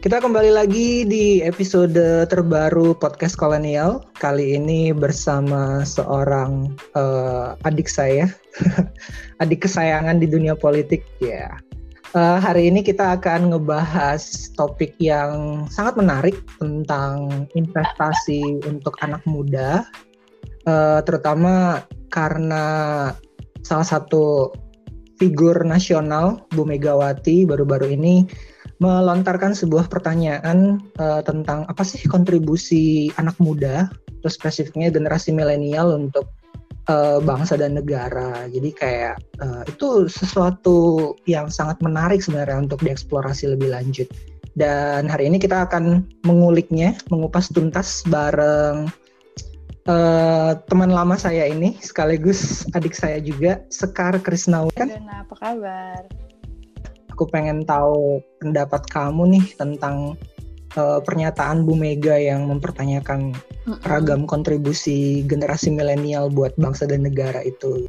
Kita kembali lagi di episode terbaru podcast kolonial. Kali ini bersama seorang uh, adik saya, adik kesayangan di dunia politik. Ya, yeah. uh, hari ini kita akan ngebahas topik yang sangat menarik tentang investasi untuk anak muda, uh, terutama karena salah satu figur nasional Bu Megawati baru-baru ini melontarkan sebuah pertanyaan uh, tentang apa sih kontribusi anak muda, terus spesifiknya generasi milenial untuk uh, bangsa dan negara. Jadi kayak uh, itu sesuatu yang sangat menarik sebenarnya untuk dieksplorasi lebih lanjut. Dan hari ini kita akan menguliknya, mengupas tuntas bareng uh, teman lama saya ini, sekaligus adik saya juga, Sekar Krisnawi. Kan? apa kabar? Aku pengen tahu pendapat kamu nih tentang uh, pernyataan Bu Mega yang mempertanyakan mm -mm. ragam kontribusi generasi milenial buat bangsa dan negara itu.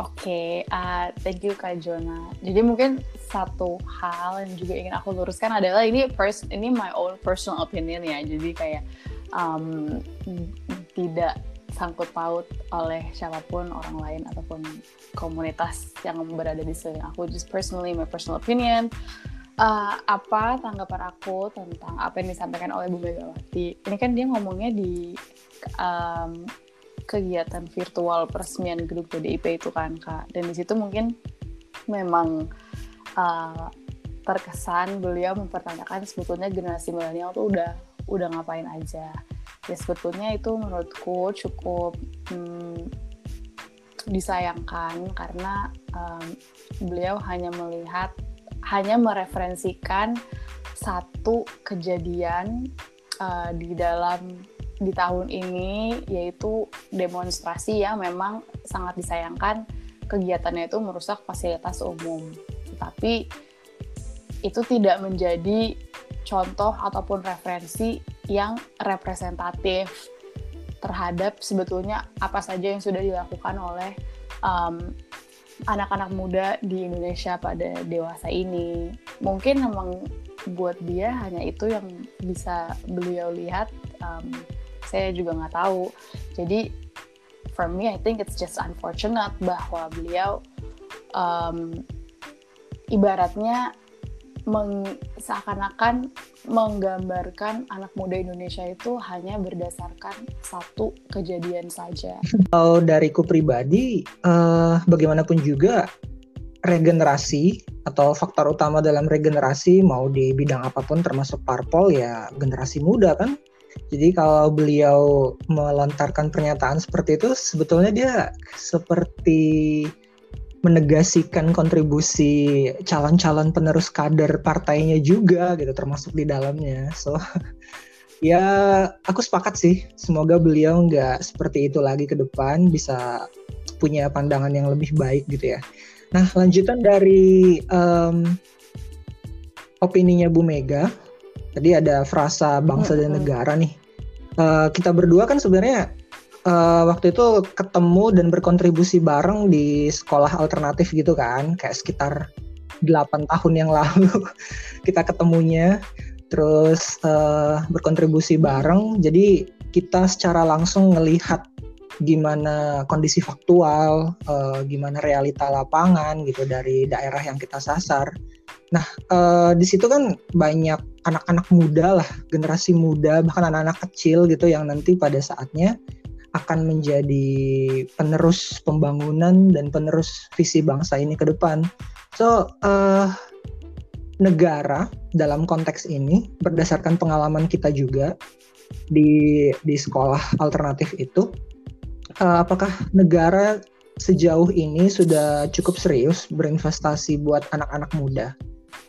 Oke, okay, uh, thank you Kak Jona. Jadi mungkin satu hal yang juga ingin aku luruskan adalah ini first ini my own personal opinion ya. Jadi kayak um, tidak sangkut paut oleh siapa pun orang lain ataupun komunitas yang berada di sini aku. Just personally my personal opinion. Uh, apa tanggapan aku tentang apa yang disampaikan oleh Bu Megawati? Ini kan dia ngomongnya di um, kegiatan virtual peresmian grup PDIP itu kan kak. Dan di situ mungkin memang uh, terkesan beliau mempertanyakan sebetulnya generasi milenial tuh udah udah ngapain aja ya sebetulnya itu menurutku cukup hmm, disayangkan karena um, beliau hanya melihat hanya mereferensikan satu kejadian uh, di dalam di tahun ini yaitu demonstrasi yang memang sangat disayangkan. Kegiatannya itu merusak fasilitas umum. Tetapi itu tidak menjadi contoh ataupun referensi yang representatif terhadap sebetulnya apa saja yang sudah dilakukan oleh anak anak-anak muda di Indonesia pada dewasa ini. Mungkin memang buat dia hanya itu yang bisa beliau lihat. Um, saya juga nggak tahu. Jadi for me, I think it's just unfortunate bahwa beliau um, ibaratnya meng, seakan-akan menggambarkan anak muda Indonesia itu hanya berdasarkan satu kejadian saja. Kalau dariku pribadi, uh, bagaimanapun juga regenerasi atau faktor utama dalam regenerasi mau di bidang apa pun termasuk parpol ya generasi muda kan. Jadi kalau beliau melontarkan pernyataan seperti itu sebetulnya dia seperti menegasikan kontribusi calon-calon penerus kader partainya juga gitu termasuk di dalamnya. So ya aku sepakat sih. Semoga beliau nggak seperti itu lagi ke depan bisa punya pandangan yang lebih baik gitu ya. Nah lanjutan dari um, opininya Bu Mega. Tadi ada frasa bangsa dan negara nih. Uh, kita berdua kan sebenarnya uh, waktu itu ketemu dan berkontribusi bareng di sekolah alternatif gitu kan, kayak sekitar 8 tahun yang lalu kita ketemunya, terus uh, berkontribusi bareng. Jadi kita secara langsung ngelihat gimana kondisi faktual, uh, gimana realita lapangan gitu dari daerah yang kita sasar. Nah, uh, di situ kan banyak anak-anak muda lah, generasi muda, bahkan anak-anak kecil gitu yang nanti pada saatnya akan menjadi penerus pembangunan dan penerus visi bangsa ini ke depan. So, uh, negara dalam konteks ini berdasarkan pengalaman kita juga di di sekolah alternatif itu, uh, apakah negara sejauh ini sudah cukup serius berinvestasi buat anak-anak muda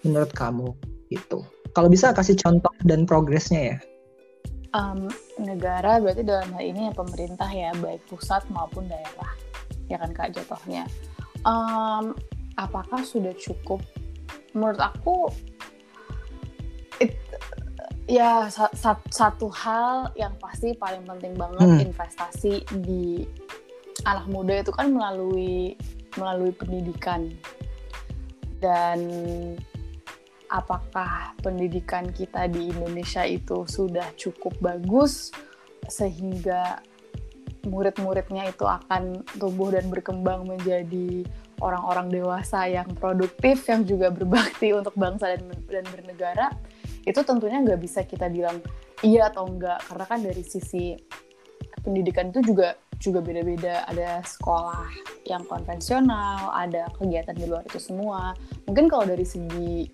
menurut kamu itu? Kalau bisa kasih contoh dan progresnya ya um, negara berarti dalam hal ini yang pemerintah ya baik pusat maupun daerah. Ya kan kak jatuhnya. Um, apakah sudah cukup? Menurut aku it, ya sa satu hal yang pasti paling penting banget hmm. investasi di anak muda itu kan melalui melalui pendidikan. Dan apakah pendidikan kita di Indonesia itu sudah cukup bagus sehingga murid-muridnya itu akan tumbuh dan berkembang menjadi orang-orang dewasa yang produktif yang juga berbakti untuk bangsa dan, dan bernegara? Itu tentunya nggak bisa kita bilang iya atau enggak karena kan dari sisi pendidikan itu juga juga beda-beda. Ada sekolah yang konvensional ada kegiatan di luar itu semua. Mungkin kalau dari segi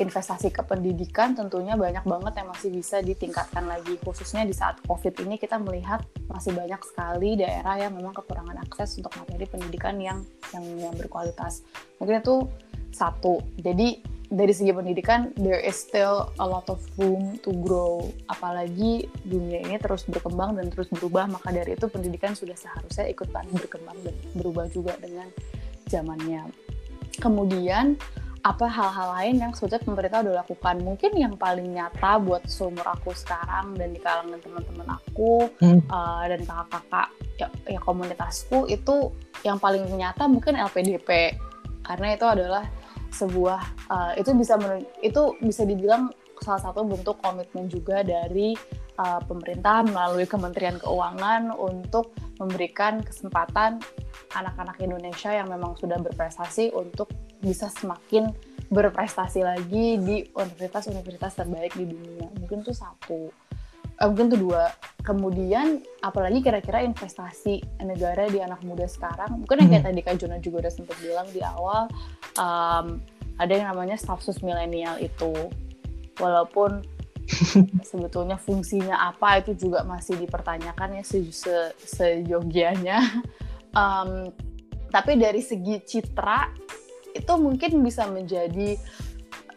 investasi ke pendidikan tentunya banyak banget yang masih bisa ditingkatkan lagi. Khususnya di saat covid ini kita melihat masih banyak sekali daerah yang memang kekurangan akses untuk materi pendidikan yang yang yang berkualitas. Mungkin itu satu. Jadi dari segi pendidikan there is still a lot of room to grow. Apalagi dunia ini terus berkembang dan terus berubah maka dari itu pendidikan sudah seharusnya ikutan berkembang dan berubah juga dengan zamannya. Kemudian apa hal-hal lain yang sebetulnya pemerintah udah lakukan mungkin yang paling nyata buat seumur aku sekarang dan di kalangan teman-teman aku hmm. uh, dan kakak-kakak ya, ya komunitasku itu yang paling nyata mungkin LPDP karena itu adalah sebuah uh, itu bisa itu bisa dibilang salah satu bentuk komitmen juga dari uh, pemerintah melalui Kementerian Keuangan untuk memberikan kesempatan anak-anak Indonesia yang memang sudah berprestasi untuk bisa semakin berprestasi lagi di universitas-universitas terbaik di dunia. Mungkin itu satu. Eh, mungkin itu dua. Kemudian apalagi kira-kira investasi negara di anak muda sekarang. Mungkin yang kayak hmm. tadi Kak Jona juga udah sempat bilang di awal um, ada yang namanya stafsus milenial itu. Walaupun sebetulnya fungsinya apa itu juga masih dipertanyakan ya se, se. Um, tapi dari segi citra itu mungkin bisa menjadi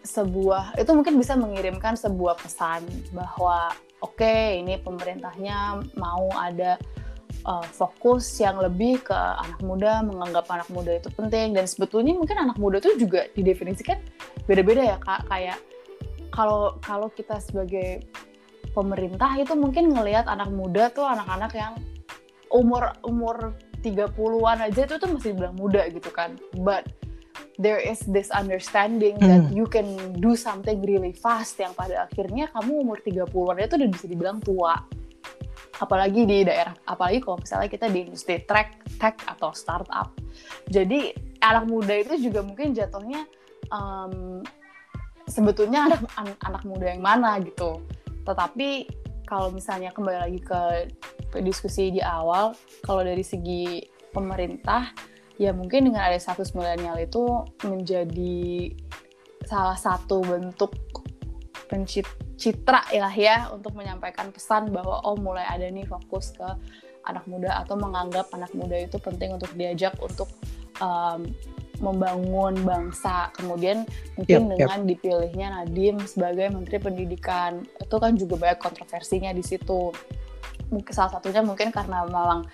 sebuah itu mungkin bisa mengirimkan sebuah pesan bahwa oke okay, ini pemerintahnya mau ada uh, fokus yang lebih ke anak muda menganggap anak muda itu penting. Dan sebetulnya mungkin anak muda itu juga didefinisikan beda-beda ya kak. Kayak kalau kalau kita sebagai pemerintah itu mungkin ngelihat anak muda tuh anak-anak yang umur umur 30-an aja itu tuh masih bilang muda gitu kan. But there is this understanding hmm. that you can do something really fast yang pada akhirnya kamu umur 30-an itu udah bisa dibilang tua. Apalagi di daerah, apalagi kalau misalnya kita di industri tech, tech atau startup. Jadi anak muda itu juga mungkin jatuhnya um, sebetulnya anak, anak anak muda yang mana gitu. Tetapi kalau misalnya kembali lagi ke diskusi di awal, kalau dari segi pemerintah ya mungkin dengan ada status milenial itu menjadi salah satu bentuk pencitra ya ya untuk menyampaikan pesan bahwa oh mulai ada nih fokus ke anak muda atau menganggap anak muda itu penting untuk diajak untuk um, membangun bangsa. Kemudian mungkin yep, dengan yep. dipilihnya Nadim sebagai Menteri Pendidikan itu kan juga banyak kontroversinya di situ. Mungkin salah satunya mungkin karena memang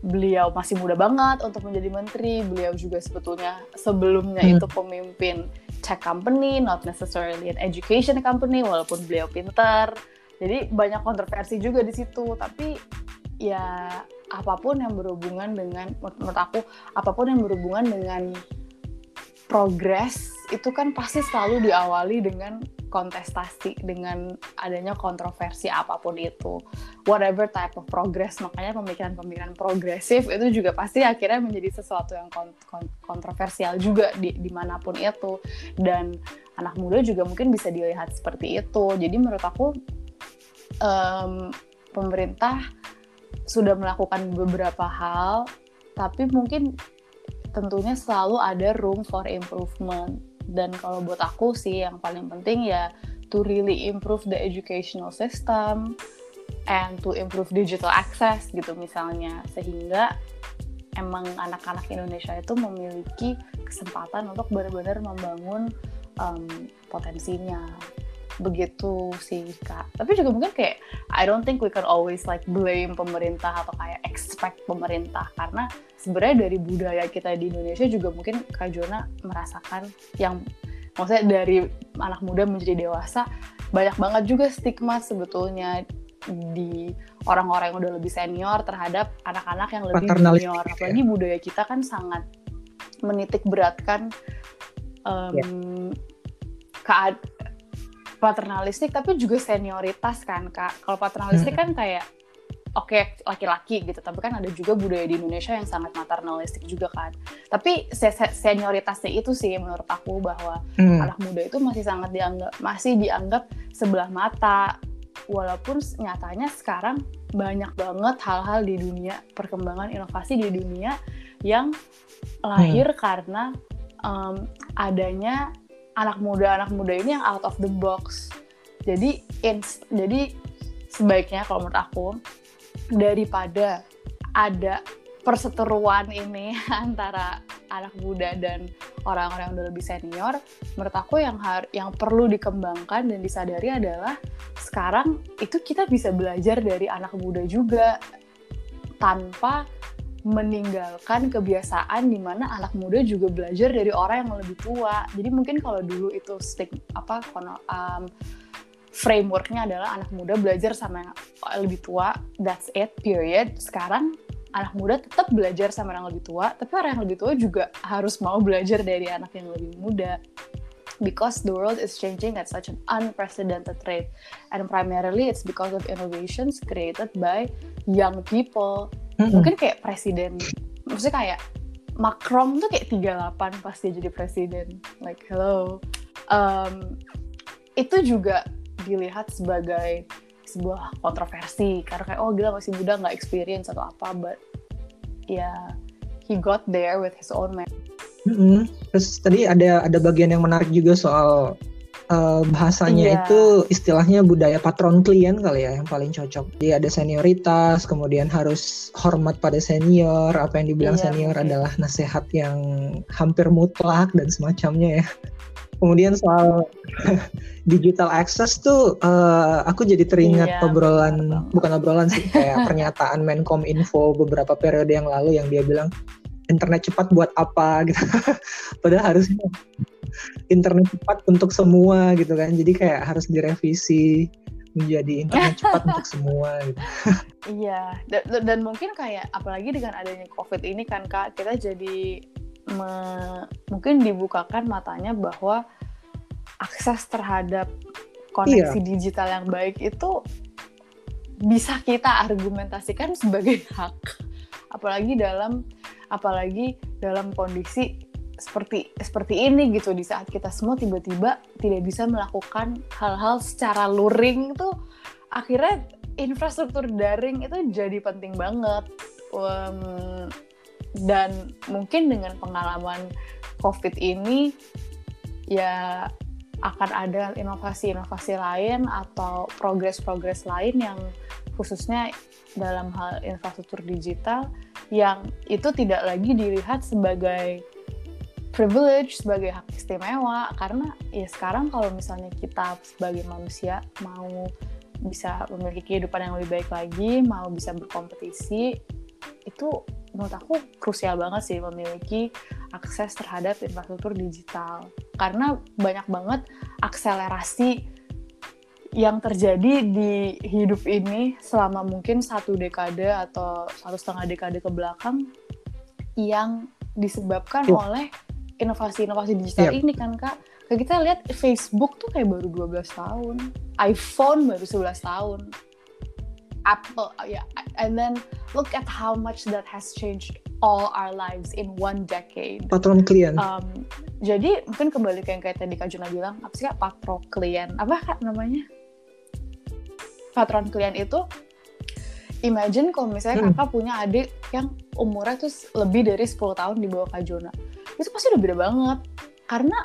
beliau masih muda banget untuk menjadi menteri. Beliau juga sebetulnya sebelumnya hmm. itu pemimpin tech company, not necessarily an education company, walaupun beliau pinter. Jadi banyak kontroversi juga di situ. Tapi ya apa pun yang berhubungan dengan, menurut aku, apa pun yang berhubungan dengan progres itu kan pasti selalu diawali dengan kontestasi dengan adanya kontroversi apa pun itu. Whatever type of progress makanya pemikiran-pemikiran progresif itu juga pasti akhirnya menjadi sesuatu yang kont kont kontroversial juga di di mana pun itu. Dan anak muda juga mungkin bisa dilihat seperti itu. Jadi menurut aku um, pemerintah sudah melakukan beberapa hal tapi mungkin tentunya selalu ada room for improvement dan kalau buat aku sih yang paling penting ya to really improve the educational system and to improve digital access gitu misalnya. Sehingga emang anak-anak Indonesia itu memiliki kesempatan untuk benar-benar membangun um, potensinya. Begitu sih kak. Tapi juga mungkin kayak I don't think we can always like blame pemerintah atau kayak expect pemerintah. Karena sebenarnya dari budaya kita di Indonesia juga mungkin kak Jona merasakan yang maksudnya dari anak muda menjadi dewasa banyak banget juga stigma sebetulnya di orang-orang yang udah lebih senior terhadap anak-anak yang lebih junior ya. apalagi budaya kita kan sangat menitik beratkan um, yeah paternalistik tapi juga senioritas kan kak kalau paternalistik hmm. kan kayak oke okay, laki-laki gitu tapi kan ada juga budaya di Indonesia yang sangat maternalistik juga kan tapi se -se senioritasnya itu sih menurut aku bahwa hmm. anak muda itu masih sangat dianggap masih dianggap sebelah mata walaupun nyatanya sekarang banyak banget hal-hal di dunia perkembangan inovasi di dunia yang lahir hmm. karena um, adanya anak muda anak muda ini yang out of the box jadi ins jadi sebaiknya kalau menurut aku daripada ada perseteruan ini antara anak muda dan orang-orang yang udah lebih senior, menurut aku yang har yang perlu dikembangkan dan disadari adalah sekarang itu kita bisa belajar dari anak muda juga tanpa meninggalkan kebiasaan di mana anak muda juga belajar dari orang yang lebih tua. Jadi mungkin kalau dulu itu stick apa um, frameworknya adalah anak muda belajar sama yang lebih tua, that's it, period. Sekarang anak muda tetap belajar sama yang lebih tua, tapi orang yang lebih tua juga harus mau belajar dari anak yang lebih muda. Because the world is changing at such an unprecedented rate. And primarily it's because of innovations created by young people. Mm -hmm. Mungkin kayak presiden, maksudnya kayak Macron tuh kayak 38 pas dia jadi presiden. Like, hello. Um, itu juga dilihat sebagai sebuah kontroversi karena kayak oh gila masih muda nggak experience atau apa but ya yeah, he got there with his own man. Mm-hmm. Terus tadi ada ada bagian yang menarik juga soal uh, bahasanya yeah. itu istilahnya budaya patron klien kali ya yang paling cocok. Jadi ada senioritas, kemudian harus hormat pada senior. Apa yang dibilang yeah, senior okay. adalah nasihat yang hampir mutlak dan semacamnya ya. Kemudian soal digital access tuh uh, aku jadi teringat iya, obrolan betul. bukan obrolan sih kayak pernyataan Menkom Info beberapa periode yang lalu yang dia bilang internet cepat buat apa gitu. Padahal harusnya internet cepat untuk semua gitu kan. Jadi kayak harus direvisi menjadi internet cepat untuk semua gitu. Iya, dan, dan mungkin kayak apalagi dengan adanya COVID ini kan Kak, kita jadi me, mungkin dibukakan matanya bahwa akses terhadap koneksi iya. digital yang baik itu bisa kita argumentasikan sebagai hak. Apalagi dalam apalagi dalam kondisi seperti seperti ini gitu. Di saat kita semua tiba-tiba tidak bisa melakukan hal-hal secara luring tuh akhirnya infrastruktur daring itu jadi penting banget. Um, dan mungkin dengan pengalaman COVID ini ya akan ada inovasi-inovasi lain atau progres-progres lain yang khususnya dalam hal infrastruktur digital yang itu tidak lagi dilihat sebagai privilege sebagai hak istimewa. Karena ya sekarang kalau misalnya kita sebagai manusia mau bisa memiliki kehidupan yang lebih baik lagi mau bisa berkompetisi itu menurut aku krusial banget sih memiliki akses terhadap infrastruktur digital karena banyak banget akselerasi yang terjadi di hidup ini selama mungkin satu dekade atau satu setengah dekade ke belakang yang disebabkan yeah. oleh inovasi-inovasi digital yeah. ini kan kak kayak kita lihat Facebook tuh kayak baru 12 tahun iPhone baru 11 tahun Apple ya yeah. and then look at how much that has changed all our lives in one decade. Patron klien. Um, jadi mungkin kembali ke yang kayak tadi Kak Juna bilang, apa sih Kak patron klien? Apa Kak namanya? Patron klien itu, imagine kalau misalnya hmm. kakak punya adik yang umurnya tuh lebih dari 10 tahun di bawah Kak Juna. Itu pasti udah beda banget. Karena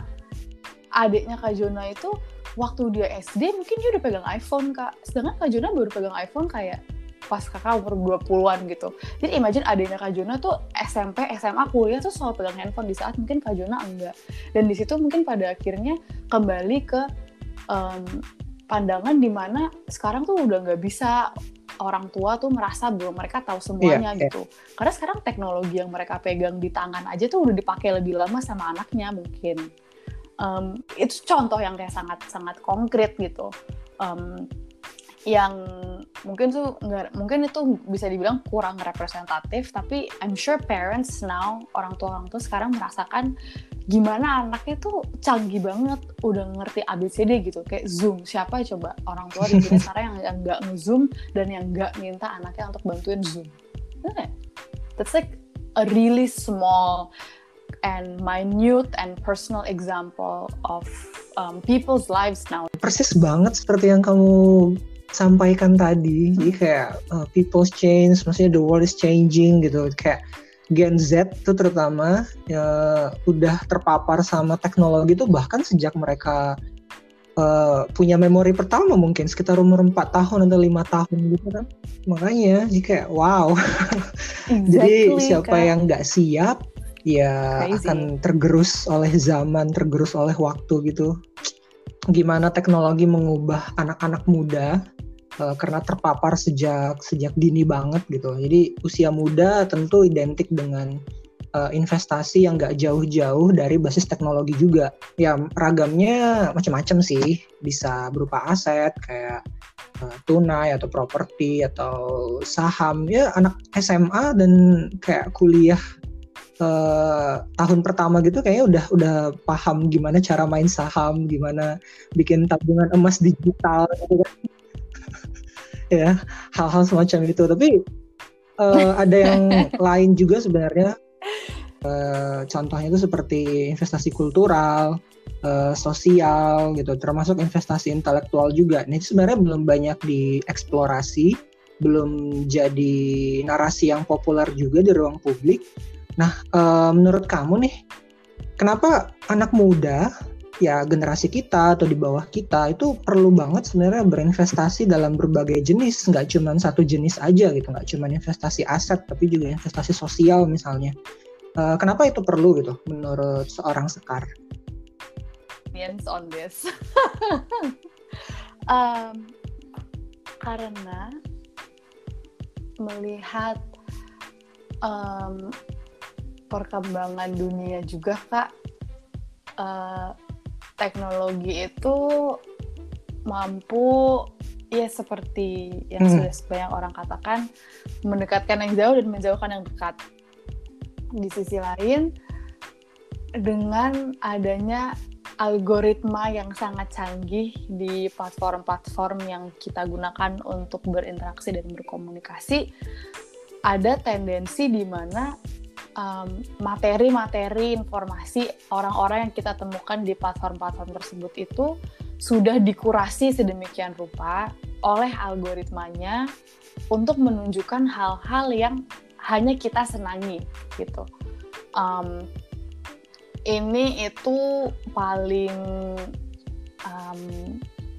adiknya Kak Juna itu waktu dia SD mungkin dia udah pegang iPhone kak sedangkan Kak Juna baru pegang iPhone kayak pas kakak umur 20-an gitu. Jadi imagine adanya Kak Jona tuh SMP, SMA, kuliah tuh selalu pegang handphone di saat mungkin Kak Jona enggak. Dan di situ mungkin pada akhirnya kembali ke um, pandangan di mana sekarang tuh udah nggak bisa orang tua tuh merasa bahwa mereka tahu semuanya yeah, gitu. Yeah. Karena sekarang teknologi yang mereka pegang di tangan aja tuh udah dipakai lebih lama sama anaknya mungkin. Um, itu contoh yang kayak sangat sangat konkret gitu. Um, yang mungkin tuh nggak mungkin itu bisa dibilang kurang representatif tapi I'm sure parents now orang tua orang tua sekarang merasakan gimana anaknya tuh canggih banget udah ngerti ABCD gitu kayak Zoom siapa coba orang tua di sini yang nggak nge-zoom dan yang nggak minta anaknya untuk bantuin Zoom yeah. that's like a really small and minute and personal example of um, people's lives now. Persis banget seperti yang kamu sampaikan tadi. Jadi kayak uh, people's change, maksudnya the world is changing gitu. Kayak Gen Z itu terutama ya udah terpapar sama teknologi itu bahkan sejak mereka uh, punya memori pertama mungkin sekitar umur 4 tahun atau lima tahun gitu kan. Makanya jadi kayak wow. Exactly, jadi siapa kak. yang nggak siap ya Crazy. akan tergerus oleh zaman, tergerus oleh waktu gitu. Gimana teknologi mengubah anak-anak muda uh, karena terpapar sejak sejak dini banget gitu. Jadi usia muda tentu identik dengan uh, investasi yang gak jauh-jauh dari basis teknologi juga. Ya ragamnya macam-macam sih, bisa berupa aset kayak uh, tunai atau properti atau saham. Ya anak SMA dan kayak kuliah uh, tahun pertama gitu kayaknya udah udah paham gimana cara main saham, gimana bikin tabungan emas digital gitu kan. ya, hal-hal semacam itu. Tapi uh, ada yang lain juga sebenarnya. Uh, contohnya itu seperti investasi kultural, uh, sosial gitu, termasuk investasi intelektual juga. Ini sebenarnya belum banyak dieksplorasi, belum jadi narasi yang populer juga di ruang publik Nah, uh, menurut kamu nih, kenapa anak muda ya generasi kita atau di bawah kita itu perlu banget sebenarnya berinvestasi dalam berbagai jenis, nggak cuma satu jenis aja gitu, nggak cuma investasi aset tapi juga investasi sosial misalnya. Uh, kenapa itu perlu gitu menurut seorang Sekar? on this. um, karena melihat um, perkembangan dunia juga kak uh, teknologi itu mampu ya seperti yang hmm. sudah banyak orang katakan mendekatkan yang jauh dan menjauhkan yang dekat di sisi lain dengan adanya algoritma yang sangat canggih di platform-platform yang kita gunakan untuk berinteraksi dan berkomunikasi ada tendensi di mana materi-materi um, informasi orang-orang yang kita temukan di platform-platform tersebut itu sudah dikurasi sedemikian rupa oleh algoritmanya untuk menunjukkan hal-hal yang hanya kita senangi gitu. Um, ini itu paling um,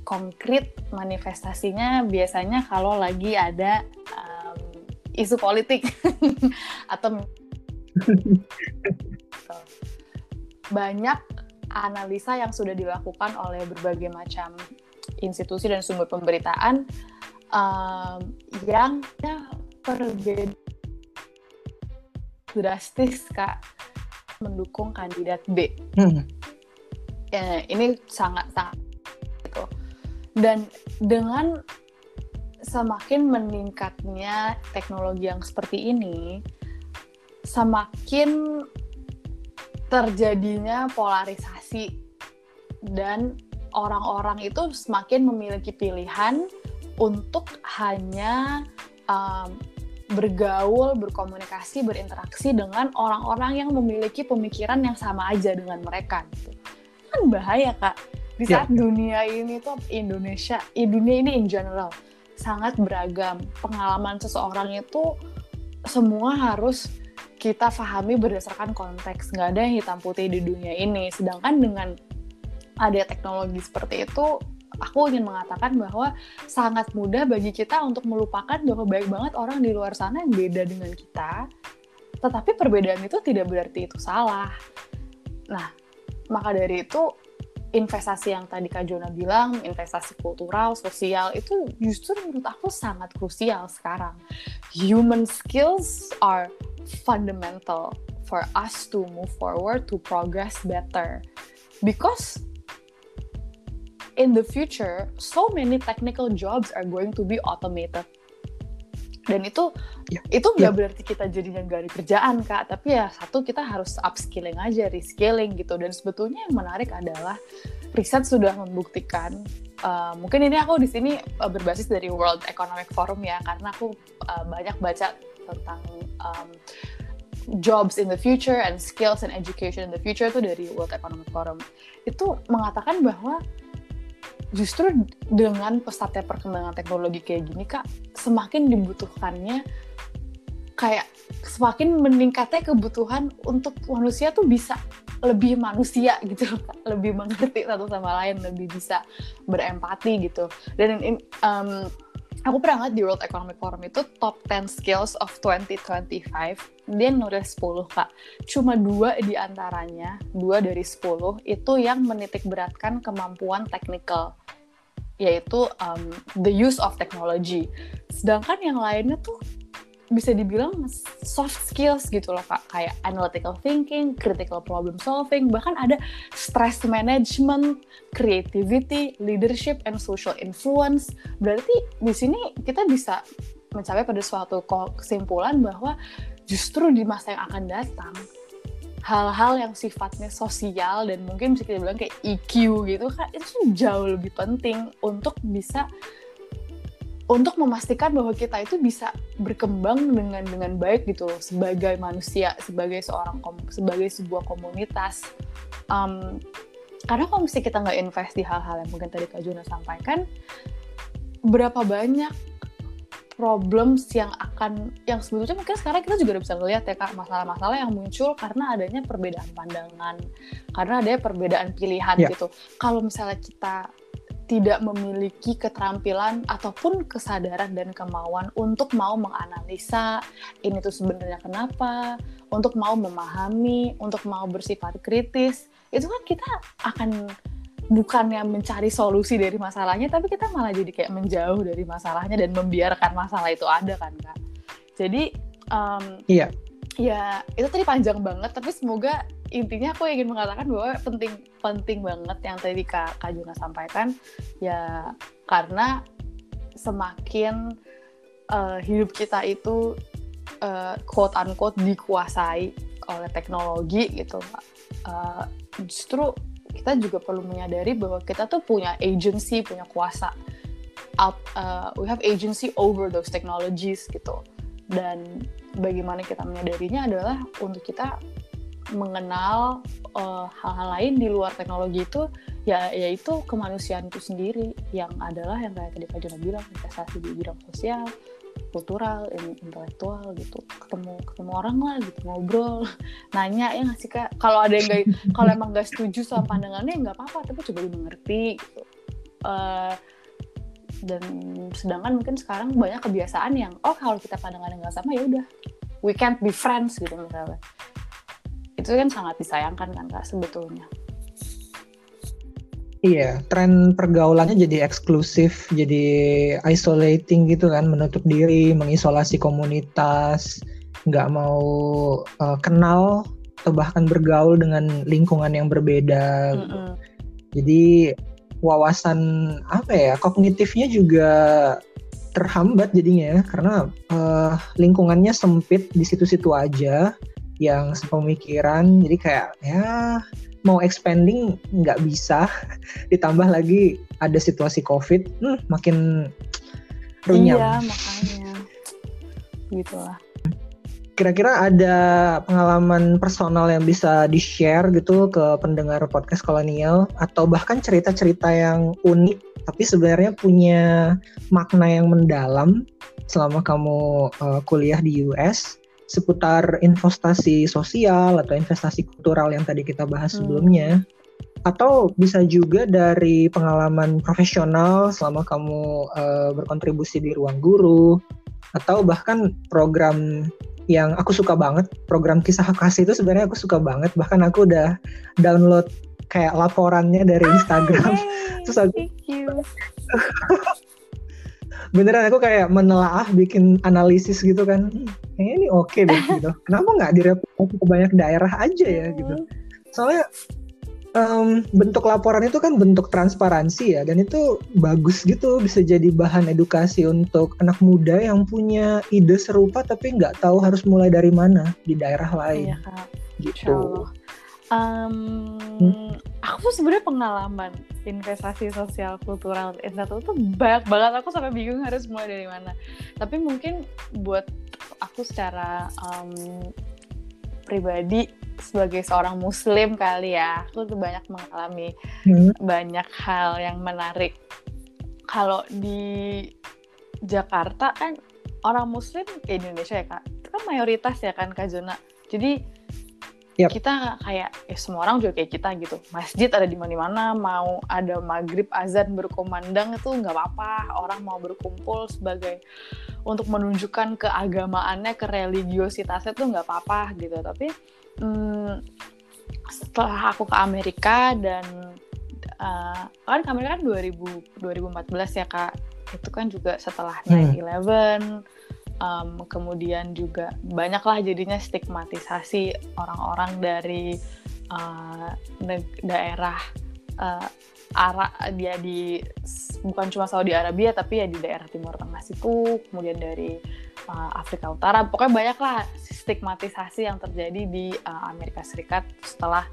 konkret manifestasinya biasanya kalau lagi ada um, isu politik atau banyak analisa yang sudah dilakukan oleh berbagai macam institusi dan sumber pemberitaan um, yang ya, berbeda drastis kak mendukung kandidat B. Hmm. Ya, ini sangat sangat gitu. Dan dengan semakin meningkatnya teknologi yang seperti ini, semakin terjadinya polarisasi dan orang-orang itu semakin memiliki pilihan untuk hanya um, bergaul, berkomunikasi, berinteraksi dengan orang-orang yang memiliki pemikiran yang sama aja dengan mereka gitu. Kan bahaya kak. Di ya. saat yeah. dunia ini tuh Indonesia, dunia ini in general sangat beragam. Pengalaman seseorang itu semua harus kita pahami berdasarkan konteks. Nggak ada yang hitam putih di dunia ini. Sedangkan dengan ada teknologi seperti itu aku ingin mengatakan bahwa sangat mudah bagi kita untuk melupakan bahwa baik banget orang di luar sana yang beda dengan kita. Tetapi perbedaan itu tidak berarti itu salah. Nah maka dari itu investasi yang tadi Kak Jona bilang, investasi kultural, sosial, itu justru menurut aku sangat krusial sekarang. Human skills are fundamental for us to move forward to progress better because in the future so many technical jobs are going to be automated dan itu ya. itu nggak ya. berarti kita jadinya nggak ada kerjaan kak tapi ya satu kita harus upskilling aja reskilling gitu dan sebetulnya yang menarik adalah riset sudah membuktikan uh, mungkin ini aku di sini uh, berbasis dari World Economic Forum ya karena aku uh, banyak baca tentang um, jobs in the future and skills and education in the future itu dari World Economic Forum itu mengatakan bahwa justru dengan pesatnya perkembangan teknologi kayak gini kak semakin dibutuhkannya kayak semakin meningkatnya kebutuhan untuk manusia tuh bisa lebih manusia gitu kak. Lebih mengerti satu sama lain lebih bisa berempati gitu. Dan um, aku pernah ngeliat di World Economic Forum itu top 10 skills of 2025 dia nulis 10 kak. Cuma dua di antaranya dua dari 10 itu yang menitik beratkan kemampuan teknikal yaitu um, the use of technology. Sedangkan yang lainnya tuh bisa dibilang soft skills gitu loh kak kayak analytical thinking, critical problem solving, bahkan ada stress management, creativity, leadership, and social influence. Berarti di sini kita bisa mencapai pada suatu kesimpulan bahwa justru di masa yang akan datang hal-hal yang sifatnya sosial dan mungkin bisa kita bilang kayak EQ gitu kan itu jauh lebih penting untuk bisa untuk memastikan bahwa kita itu bisa berkembang dengan dengan baik gitu loh sebagai manusia sebagai seorang sebagai sebuah komunitas um, karena kalau misalnya kita nggak invest di hal-hal yang mungkin tadi Kak Juna sampaikan berapa banyak problems yang akan yang sebetulnya mungkin sekarang kita juga udah bisa ngeliat ya kak masalah-masalah yang muncul karena adanya perbedaan pandangan karena adanya perbedaan pilihan yeah. gitu kalau misalnya kita tidak memiliki keterampilan ataupun kesadaran dan kemauan untuk mau menganalisa ini tuh sebenarnya kenapa, untuk mau memahami, untuk mau bersifat kritis, itu kan kita akan bukannya mencari solusi dari masalahnya, tapi kita malah jadi kayak menjauh dari masalahnya dan membiarkan masalah itu ada kan kak. Jadi um, iya. Ya itu tadi panjang banget, tapi semoga intinya aku ingin mengatakan bahwa penting penting banget yang tadi Kak, Kak Juna sampaikan. Ya karena semakin uh, hidup kita itu uh, quote unquote dikuasai oleh teknologi gitu uh, justru kita juga perlu menyadari bahwa kita tuh punya agency punya kuasa. Out, uh, we have agency over those technologies gitu. Dan bagaimana kita menyadarinya adalah untuk kita mengenal eh, hal-hal lain di luar teknologi itu ya yaitu kemanusiaan itu sendiri yang adalah yang kayak tadi Kak Jona bilang investasi di bidang sosial kultural, intelektual gitu. Ketemu ketemu orang lah gitu ngobrol nanya ya nggak sih kak? Kalau ada yang kalau emang gak setuju sama pandangannya nggak apa-apa tapi coba dimengerti gitu. Uh, dan sedangkan mungkin sekarang banyak kebiasaan yang oh kalau kita pandangannya nggak sama ya udah we can't be friends gitu misalnya itu kan sangat disayangkan kan kak sebetulnya Iya, tren pergaulannya jadi eksklusif, jadi isolating gitu kan, menutup diri, mengisolasi komunitas, nggak mau uh, kenal atau bahkan bergaul dengan lingkungan yang berbeda. Mm -hmm. Jadi wawasan apa ya, kognitifnya juga terhambat jadinya karena uh, lingkungannya sempit di situ-situ aja yang sepemikiran. Jadi kayak ya mau expanding nggak bisa. Ditambah lagi ada situasi covid hmm, makin runyam. Iya makanya. Gitulah kira-kira ada pengalaman personal yang bisa di-share gitu ke pendengar podcast kolonial? Atau bahkan cerita-cerita yang unik tapi sebenarnya punya makna yang mendalam selama kamu uh, kuliah di US seputar investasi sosial atau investasi kultural yang tadi kita bahas hmm. sebelumnya? Atau bisa juga dari pengalaman profesional selama kamu uh, berkontribusi di ruang guru? Atau bahkan program yang aku suka banget. Program kisah kasih itu sebenarnya aku suka banget. Bahkan aku udah download kayak laporannya dari Instagram. ah, terus aku beneran aku kayak menelaah bikin analisis gitu kan. Kayaknya ini oke okay deh gitu. Kenapa nggak direplikasi ke banyak daerah aja ya gitu. Soalnya um, bentuk laporan itu kan bentuk transparansi ya dan itu bagus gitu bisa jadi bahan edukasi untuk anak muda yang punya ide serupa tapi nggak tahu harus mulai dari mana di daerah lain. Iya, Kak. Gitu. Um, hmm? Aku tuh sebenarnya pengalaman investasi sosial kultural satu tuh banyak banget. Aku sampai bingung harus mulai dari mana. Tapi mungkin buat aku secara um, pribadi sebagai seorang muslim kali ya aku tuh banyak mengalami hmm. banyak hal yang menarik. Kalau di Jakarta kan orang muslim di Indonesia ya kak? Itu kan mayoritas ya kan kak Jona jadi yep. kita kayak ya semua orang juga kayak kita gitu. Masjid ada di mana-mana mau ada maghrib azan berkumandang itu nggak apa-apa. Orang mau berkumpul sebagai untuk menunjukkan keagamaannya kereligiositasnya tuh nggak apa-apa gitu. Tapi hmm, setelah aku ke Amerika dan uh, kan ke Amerika kan 2000 2014 ya kak. Itu kan juga setelah 9/11 hmm um, kemudian juga banyaklah jadinya stigmatisasi orang-orang dari uh, daerah uh, arah dia di bukan cuma Saudi Arabia tapi ya di daerah Timur Tengah situ kemudian dari uh, Afrika Utara pokoknya banyaklah stigmatisasi yang terjadi di uh, Amerika Serikat setelah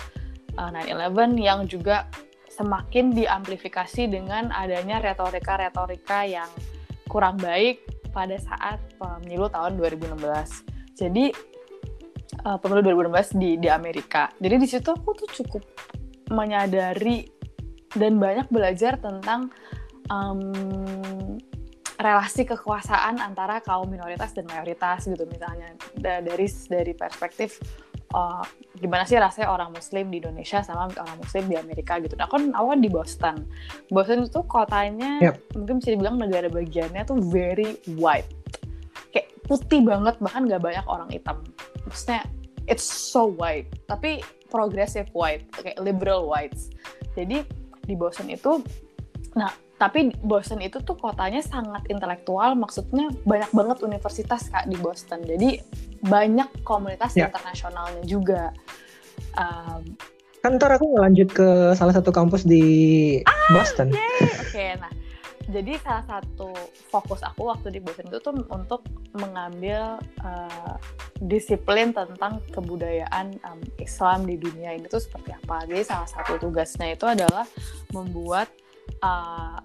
uh, 9/11 yang juga semakin diamplifikasi dengan adanya retorika-retorika yang kurang baik pada saat pemilu tahun 2016. Jadi uh, pemilu 2016 di di Amerika. Jadi di situ aku tuh cukup menyadari dan banyak belajar tentang um, relasi kekuasaan antara kaum minoritas dan mayoritas gitu misalnya dari dari perspektif uh, gimana sih rasanya orang Muslim di Indonesia sama orang Muslim di Amerika gitu. Nah, kan awal di Boston. Boston itu kotanya yep. mungkin bisa dibilang negara bagiannya tuh very white, kayak putih banget bahkan nggak banyak orang hitam. Maksudnya it's so white, tapi progressive white, kayak liberal whites. Jadi di Boston itu, nah tapi Boston itu tuh kotanya sangat intelektual maksudnya banyak banget universitas kak di Boston. Jadi banyak komunitas yeah. internasionalnya juga. Um, kan ntar aku lanjut ke salah satu kampus di ah, Boston oke okay, nah. Jadi salah satu fokus aku waktu di Boston itu tuh untuk mengambil uh, disiplin tentang kebudayaan um, Islam di dunia ini tuh seperti apa. Jadi salah satu tugasnya itu adalah membuat uh,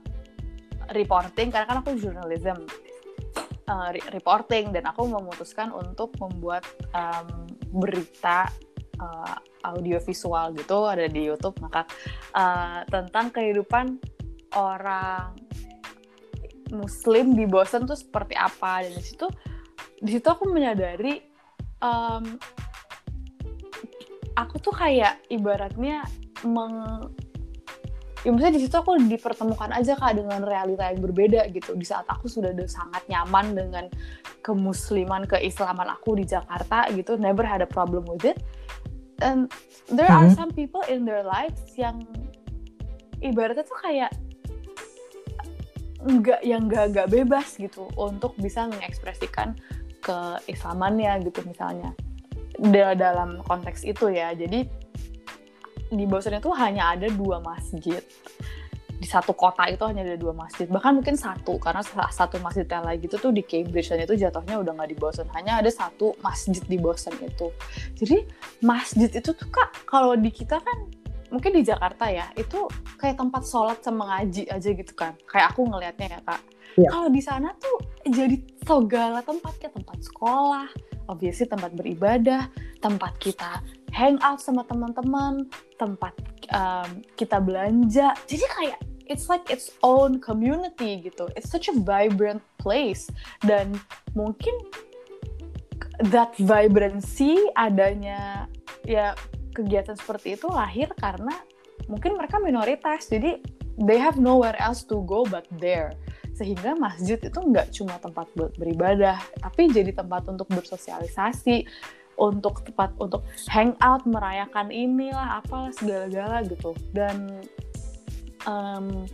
reporting karena kan aku journalism. Uh, reporting dan aku memutuskan untuk membuat um, berita uh, audiovisual gitu ada di YouTube. Maka uh, tentang kehidupan orang Muslim di Boston tuh seperti apa. Dan di situ di situ aku menyadari um, aku tuh kayak ibaratnya meng ya maksudnya di situ aku dipertemukan aja kak dengan realita yang berbeda gitu. Di saat aku sudah udah sangat nyaman dengan kemusliman keislaman aku di Jakarta gitu never had a problem with it. And there are hmm. some people in their lives yang ibaratnya tuh kayak nggak yang nggak nggak bebas gitu untuk bisa mengekspresikan keislamannya gitu misalnya. Dalam konteks itu ya. Jadi di Boston itu hanya ada dua masjid. Di satu kota itu hanya ada dua masjid. Bahkan mungkin satu karena satu masjid yang lagi itu tuh di Cambridge dan itu jatuhnya udah nggak di Boston hanya ada satu masjid di Boston itu. Jadi masjid itu tuh kak kalau di kita kan mungkin di Jakarta ya itu kayak tempat sholat sama ngaji aja gitu kan. Kayak aku ngelihatnya ya kak. Ya. kalau di sana tuh jadi segala tempat kayak tempat sekolah obviously tempat beribadah tempat kita hang out sama teman-teman, tempat um, kita belanja. Jadi kayak it's like its own community gitu. It's such a vibrant place dan mungkin that vibrancy adanya ya kegiatan seperti itu lahir karena mungkin mereka minoritas jadi they have nowhere else to go but there sehingga masjid itu nggak cuma tempat beribadah tapi jadi tempat untuk bersosialisasi untuk tempat untuk hangout merayakan inilah apalah segala-gala gitu. Dan um,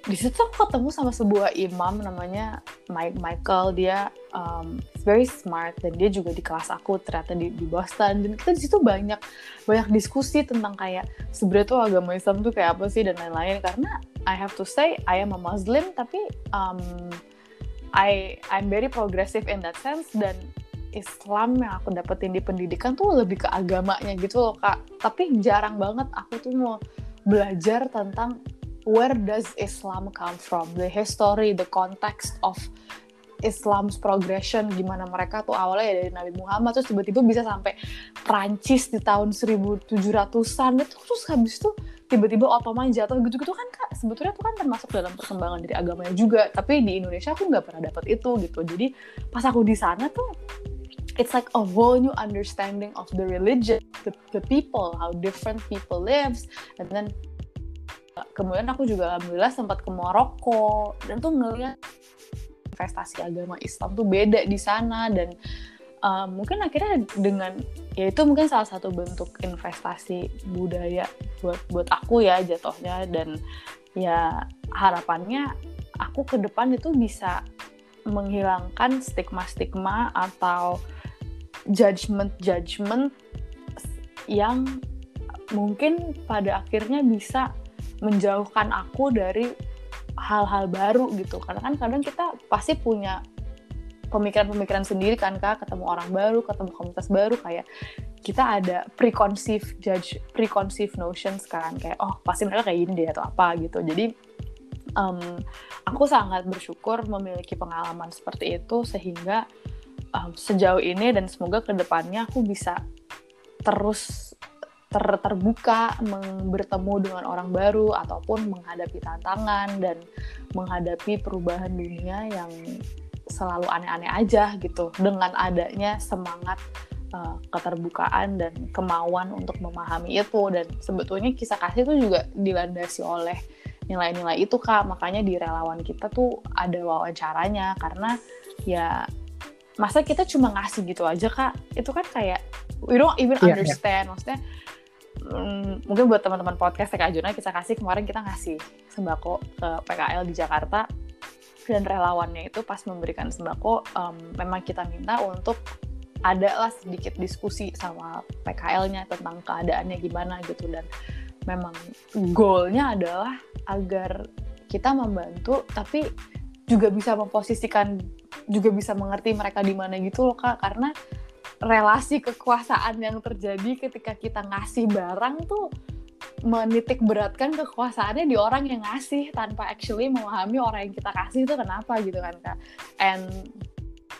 di situ aku ketemu sama sebuah imam namanya Mike Michael. Dia um, very smart dan dia juga di kelas aku ternyata di, di Boston. Dan kita di situ banyak banyak diskusi tentang kayak sebenarnya tuh agama Islam tuh kayak apa sih dan lain-lain. Karena I have to say I am a Muslim tapi um, I I'm very progressive in that sense. Dan Islam yang aku dapetin di pendidikan tuh lebih ke agamanya gitu loh kak. Tapi jarang banget aku tuh mau belajar tentang where does Islam come from? The history the context of Islam's progression gimana mereka tuh awalnya ya dari Nabi Muhammad terus tiba-tiba bisa sampai Prancis di tahun 1700-an itu terus habis itu tiba-tiba Ottoman jatuh gitu-gitu kan kak? Sebetulnya tuh kan termasuk dalam perkembangan dari agamanya juga tapi di Indonesia aku nggak pernah dapat itu gitu. Jadi pas aku di sana tuh it's like a whole new understanding of the religion the, the people how different people lives. And then kemudian aku juga alhamdulillah sempat ke Maroko dan tuh ngeliat investasi agama Islam tuh beda di sana. Dan uh, mungkin akhirnya dengan ya itu mungkin salah satu bentuk investasi budaya buat buat aku ya jatuhnya. Dan ya harapannya aku ke depan itu bisa menghilangkan stigma-stigma atau judgment-judgment yang mungkin pada akhirnya bisa menjauhkan aku dari hal-hal baru gitu. Karena kan kadang kita pasti punya pemikiran-pemikiran sendiri kan kak. Ketemu orang baru ketemu komunitas baru kayak kita ada preconceived judge preconceived notions kan. Kayak oh pasti mereka kayak gini deh atau apa gitu. Jadi um, aku sangat bersyukur memiliki pengalaman seperti itu sehingga um, sejauh ini dan semoga ke depannya aku bisa terus ter terbuka bertemu dengan orang baru ataupun menghadapi tantangan dan menghadapi perubahan dunia yang selalu aneh-aneh aja gitu. Dengan adanya semangat uh, keterbukaan dan kemauan untuk memahami itu. Dan sebetulnya kisah kasih itu juga dilandasi oleh nilai-nilai itu kak. Makanya di relawan kita tuh ada wawancaranya. Karena ya masa kita cuma ngasih gitu aja kak itu kan kayak we don't even yeah, iya. understand yeah. maksudnya hmm, mungkin buat teman-teman podcast TK Juna kita kasih kemarin kita ngasih sembako ke PKL di Jakarta dan relawannya itu pas memberikan sembako um, memang kita minta untuk ada lah sedikit diskusi sama PKL-nya tentang keadaannya gimana gitu dan memang goalnya adalah agar kita membantu tapi juga bisa memposisikan juga bisa mengerti mereka di mana gitu loh kak. Karena relasi kekuasaan yang terjadi ketika kita ngasih barang tuh menitik beratkan kekuasaannya di orang yang ngasih tanpa actually memahami orang yang kita kasih itu kenapa gitu kan kak. And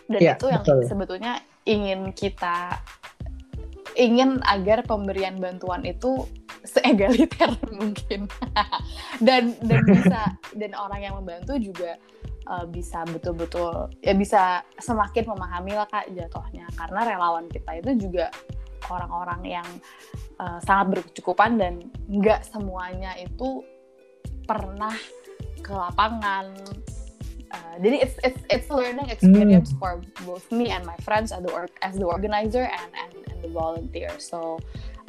dan yeah, itu yang betul. sebetulnya ingin kita ingin agar pemberian bantuan itu seegaliter mungkin. Dan dan bisa dan orang yang membantu juga uh, bisa betul-betul ya bisa semakin memahami lah kak jatuhnya. Karena relawan kita itu juga orang-orang yang uh, sangat berkecukupan dan nggak semuanya itu pernah ke lapangan. Uh, jadi it's it's it's a learning experience mm. for both me and my friends as the as the organizer and and, and the volunteer. So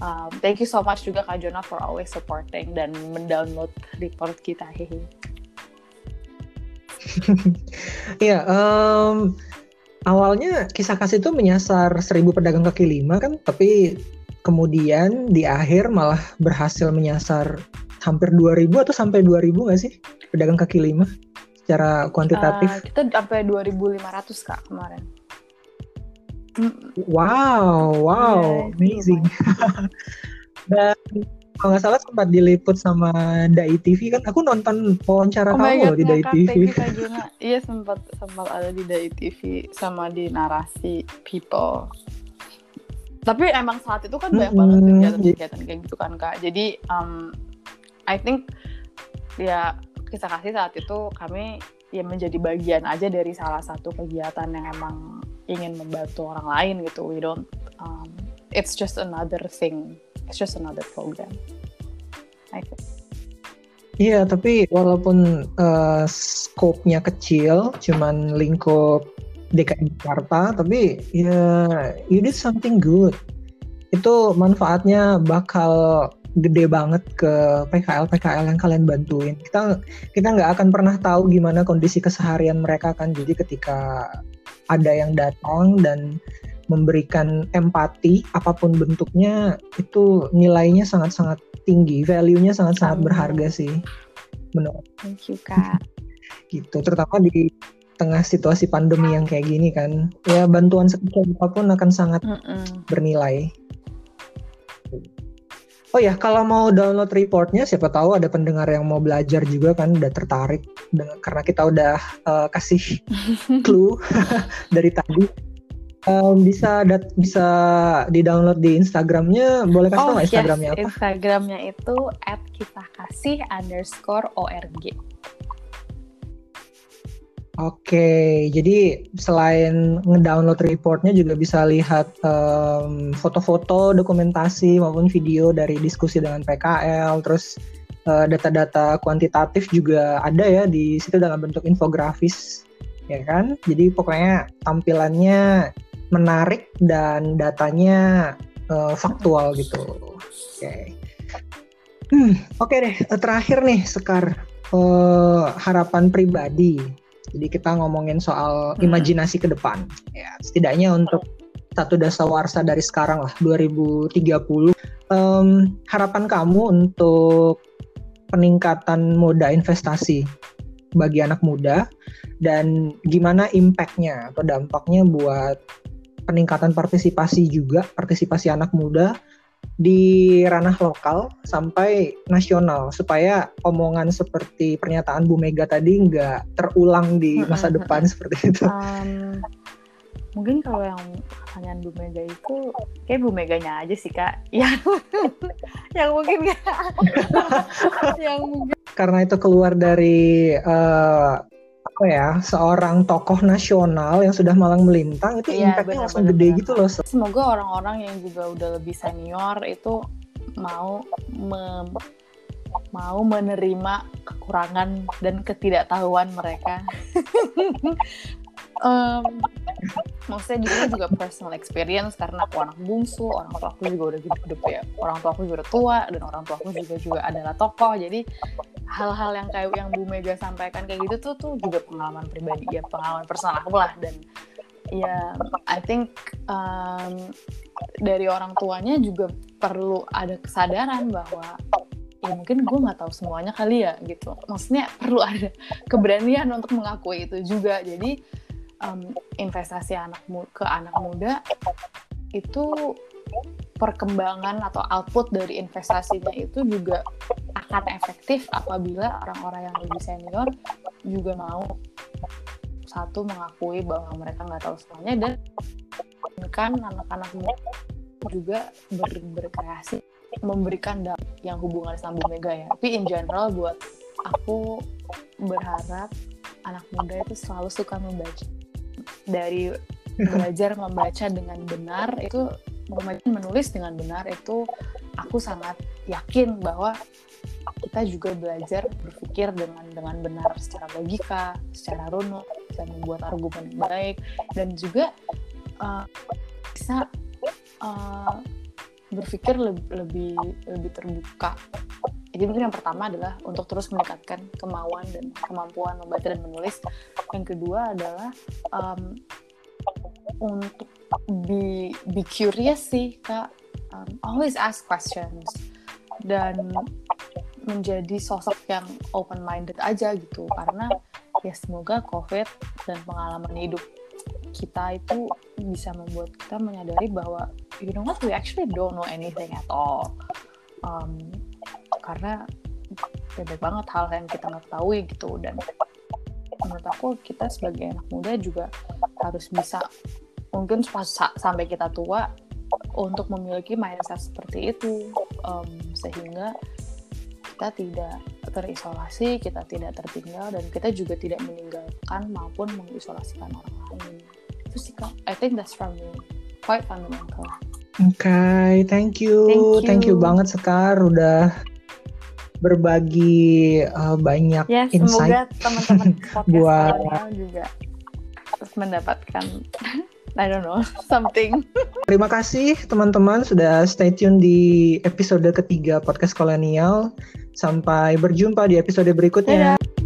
um, thank you so much juga kak Jonah for always supporting dan mendownload report kita. Hehe Iya, um, awalnya kisah kasih itu menyasar seribu pedagang kaki lima kan, tapi kemudian di akhir malah berhasil menyasar hampir 2000 atau sampai 2000 nggak sih pedagang kaki lima secara kuantitatif? Uh, kita sampai 2500 kak kemarin. Wow, wow, yeah, amazing. Dan kalau nggak salah sempat diliput sama Dai TV kan? Aku nonton wawancara oh kamu loh di Dai TV iya sempat sempat ada di Dai TV sama di narasi People. Tapi emang saat itu kan banyak banget kegiatan-kegiatan kayak gitu kan kak. Jadi um, I think ya kisah kasih saat itu kami ya menjadi bagian aja dari salah satu kegiatan yang emang ingin membantu orang lain gitu. We don't um, it's just another thing it's just another program. Iya, tapi walaupun uh, scope-nya kecil, cuman lingkup DKI Jakarta, tapi ya you did something good. Itu manfaatnya bakal gede banget ke PKL PKL yang kalian bantuin. Kita kita nggak akan pernah tahu gimana kondisi keseharian mereka kan. Jadi ketika ada yang datang dan memberikan empati apa pun bentuknya itu nilainya sangat-sangat tinggi, value-nya sangat-sangat berharga sih menurut. Thank you kak. gitu, terutama di tengah situasi pandemi yang kayak gini kan, ya bantuan sekecil apa pun akan sangat mm -mm. bernilai. Oh ya, kalau mau download reportnya, siapa tahu ada pendengar yang mau belajar juga kan, udah tertarik dengan, karena kita udah uh, kasih clue dari tadi. Um, bisa dat bisa di download di Instagramnya, boleh kasih oh, tahu nggak Instagramnya yes. apa? Instagramnya itu @kita_kasih underscore org. Oke, jadi selain ngedownload reportnya juga bisa lihat foto foto-foto, dokumentasi maupun video dari diskusi dengan PKL, terus uh, data-data kuantitatif juga ada ya di situ dalam bentuk infografis, ya kan? Jadi pokoknya tampilannya menarik dan datanya uh, faktual gitu. Oke. Hmm, oke deh. Terakhir nih Sekar uh, harapan pribadi jadi kita ngomongin soal hmm. imajinasi ke depan. Ya, setidaknya untuk satu dasawarsa dari sekarang lah 2030. Um, harapan kamu untuk peningkatan moda investasi bagi anak muda dan gimana impactnya atau dampaknya buat peningkatan partisipasi juga partisipasi anak muda di ranah lokal sampai nasional supaya omongan seperti pernyataan Bu Mega tadi nggak terulang di masa depan seperti itu. Um, mungkin kalau yang pertanyaan Bu Mega itu kayak Bu Meganya aja sih kak yang yang mungkin yang mungkin karena itu keluar dari uh, apa ya seorang tokoh nasional yang sudah malang melintang itu iya, impactnya langsung bener, gede bener. gitu loh. Semoga orang-orang yang juga udah lebih senior itu mau me mau menerima kekurangan dan ketidaktahuan mereka. um, maksudnya di juga personal experience karena aku anak bungsu, orang tua aku juga udah hidup ya, orang tua aku juga udah tua dan orang tua aku juga juga adalah tokoh. Jadi hal-hal yang kayak yang Bu Mega sampaikan kayak gitu tuh tuh juga pengalaman pribadi ya, pengalaman personal aku lah. Dan ya I think um, dari orang tuanya juga perlu ada kesadaran bahwa ya mungkin gue nggak tahu semuanya kali ya gitu. Maksudnya perlu ada keberanian untuk mengakui itu juga. Jadi um, investasi anak ke anak muda itu perkembangan atau output dari investasinya itu juga akan efektif apabila orang-orang yang lebih senior juga mau satu mengakui bahwa mereka nggak tahu semuanya dan kan anak-anak muda juga ber berkreasi memberikan yang hubungan sama Bu Mega ya. Tapi in general buat aku berharap anak muda itu selalu suka membaca dari belajar membaca dengan benar itu membaca menulis dengan benar itu aku sangat yakin bahwa kita juga belajar berpikir dengan dengan benar secara logika, secara runut, bisa membuat argumen yang baik dan juga uh, bisa uh, berpikir lebih lebih lebih terbuka. Jadi mungkin yang pertama adalah untuk terus meningkatkan kemauan dan kemampuan membaca dan menulis. Yang kedua adalah um, untuk be be curious sih kak. Um, always ask questions dan menjadi sosok yang open minded aja gitu karena ya semoga covid dan pengalaman hidup kita itu bisa membuat kita menyadari bahwa you know what we actually don't know anything at all um, karena banyak banget hal yang kita nggak ketahui gitu dan menurut aku kita sebagai anak muda juga harus bisa mungkin pas sampai kita tua untuk memiliki mindset seperti itu um, sehingga kita tidak terisolasi, kita tidak tertinggal dan kita juga tidak meninggalkan maupun mengisolasikan orang lain. Itu sih kak, I think that's from me, quite fundamental. Oke, okay, thank you. thank you, thank you banget Sekar udah berbagi uh, banyak ya, insight. Semoga teman-teman buat juga mendapatkan I don't know something. Terima kasih teman-teman sudah stay tune di episode ketiga podcast kolonial. Sampai berjumpa di episode berikutnya. Dadah.